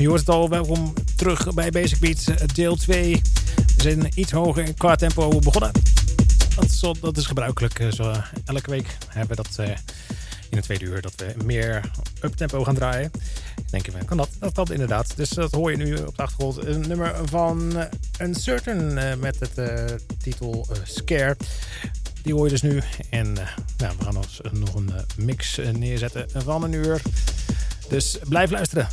Je hoort het al. Welkom terug bij Basic Beats eh, deel 2. We zijn iets hoger qua tempo begonnen. Dat is, dat is gebruikelijk. Eh, zo, elke week hebben we dat eh, in het tweede uur dat we meer uptempo gaan draaien. Denk je, kan dat? Dat kan inderdaad. Dus dat hoor je nu op de achtergrond. Een nummer van Uncertain met het titel Scare. Die hoor je dus nu. En nou, we gaan ons nog een mix neerzetten van een uur. Dus blijf luisteren.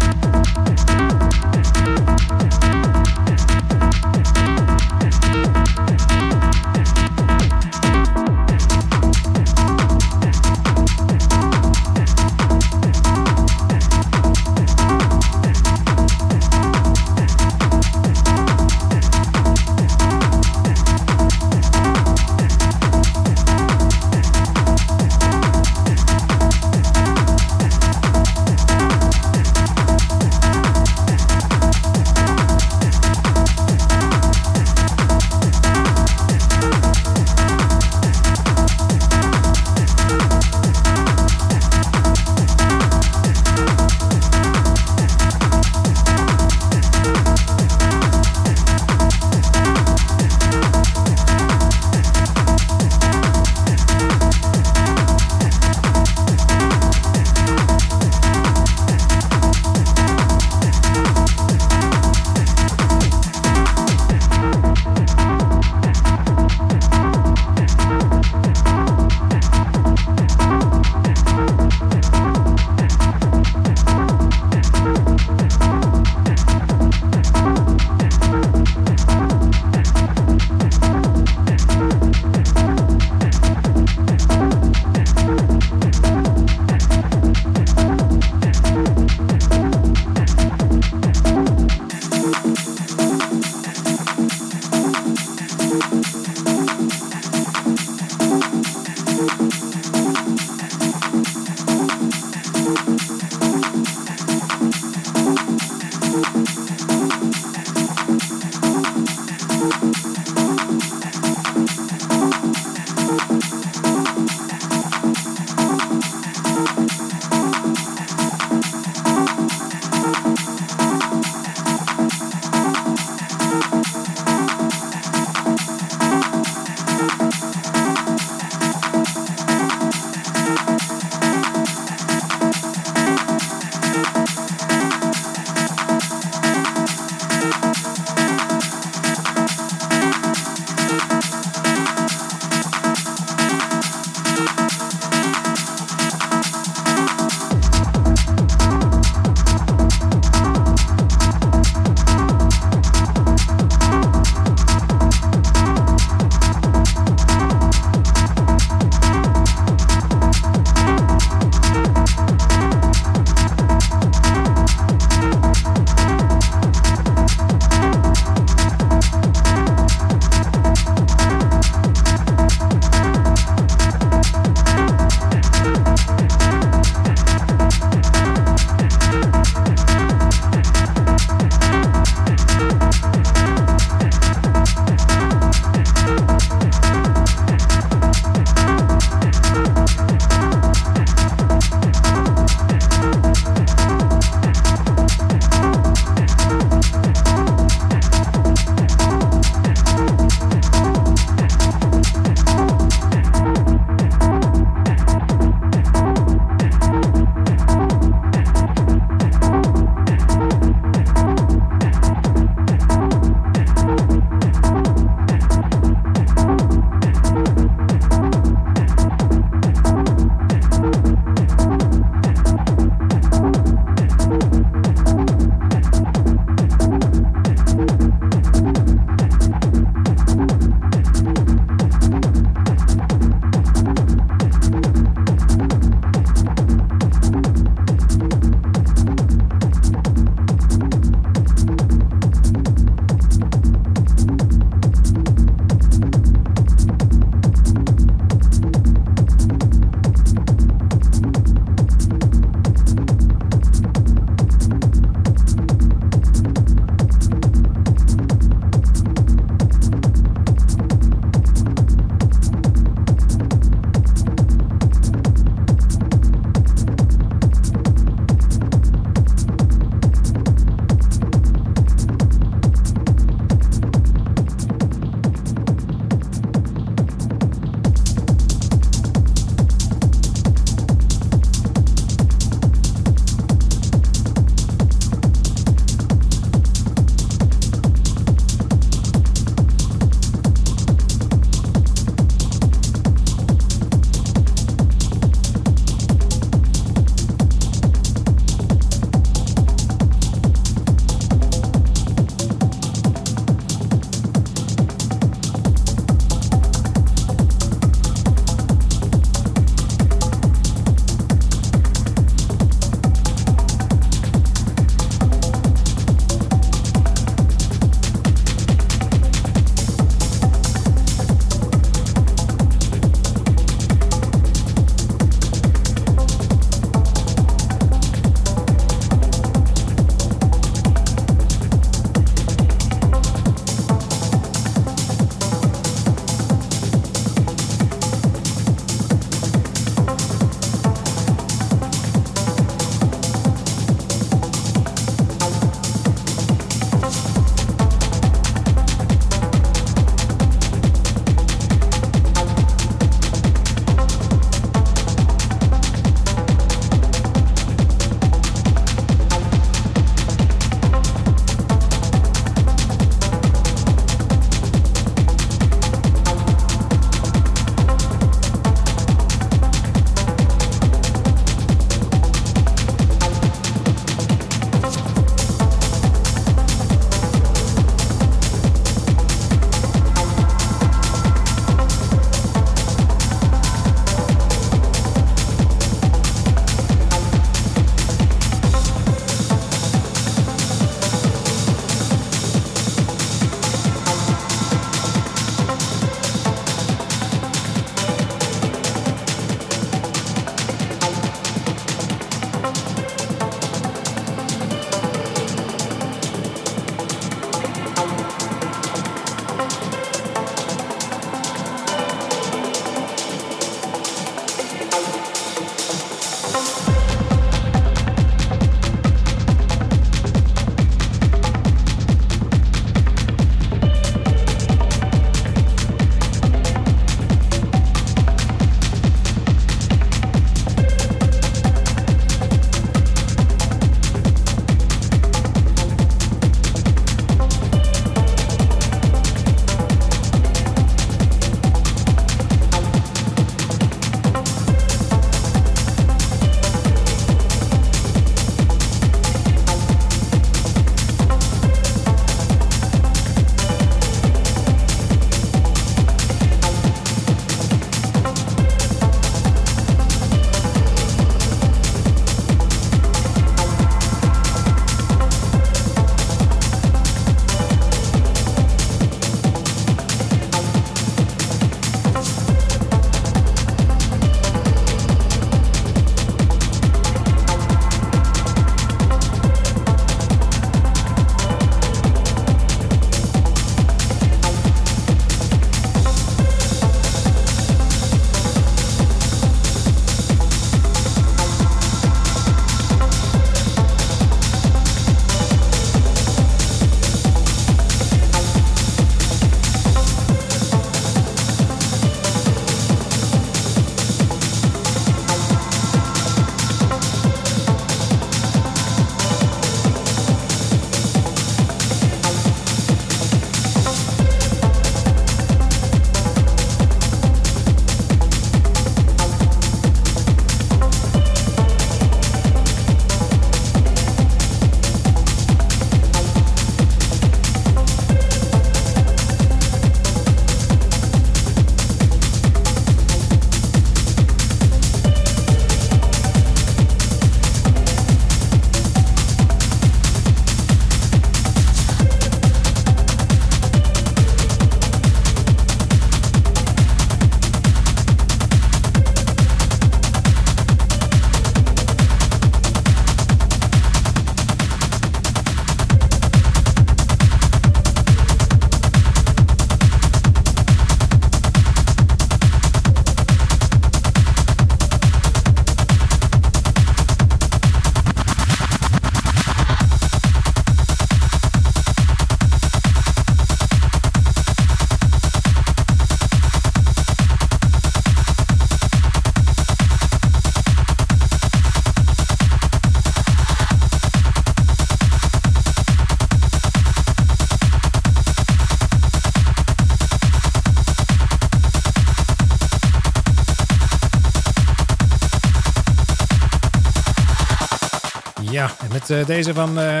Met uh, deze van uh,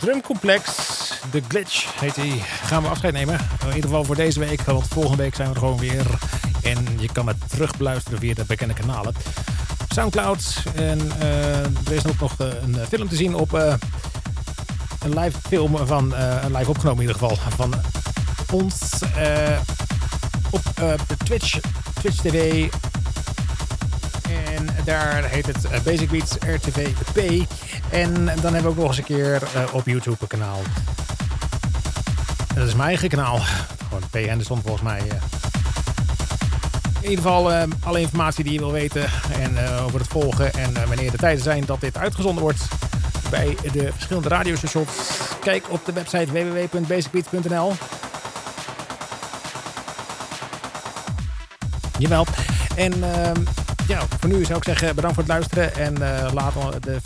Drumcomplex, The Glitch heet die, gaan we afscheid nemen. In ieder geval voor deze week, want volgende week zijn we er gewoon weer. En je kan het terugbeluisteren via de bekende kanalen. Soundcloud. En uh, er is ook nog een film te zien op een live film van, een live opgenomen in ieder geval, van ons op de Twitch, Twitch TV daar heet het eh, Basic Beats RTVP. En dan hebben we ook nog eens een keer uh, op YouTube een kanaal. dat is mijn eigen kanaal. Gewoon P. Henderson volgens mij. Uh. In ieder geval alle informatie die je wil weten. En over het volgen. En wanneer de tijden zijn dat dit uitgezonden wordt. Bij de verschillende radiostations. Kijk op de website www.basicbeats.nl Jawel. En ehm, ja, voor nu zou ik zeggen bedankt voor het luisteren. En uh, laat de,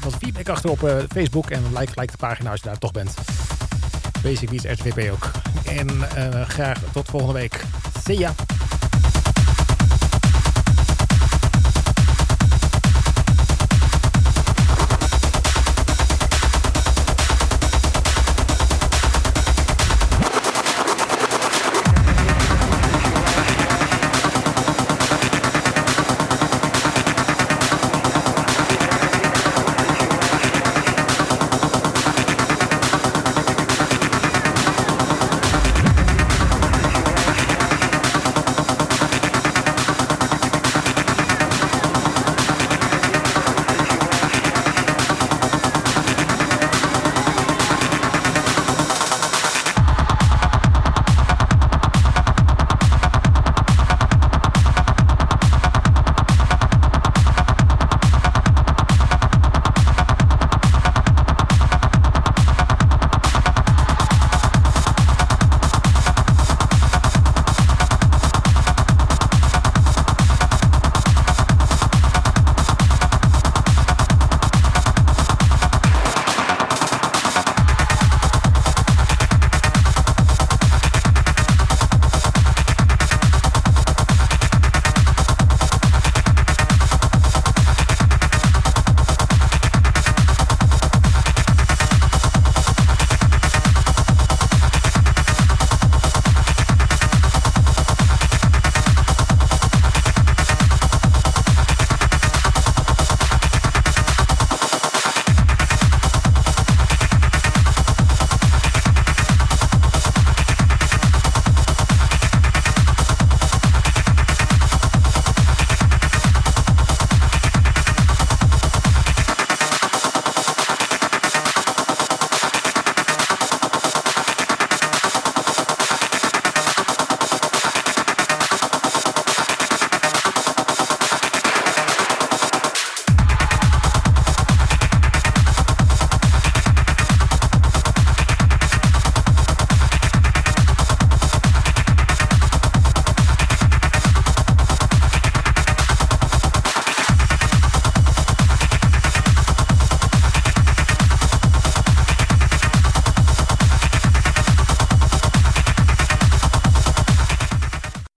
wat feedback achter op uh, Facebook. En like gelijk de pagina als je daar toch bent. Basic Beats RTVP ook. En uh, graag tot volgende week. See ya!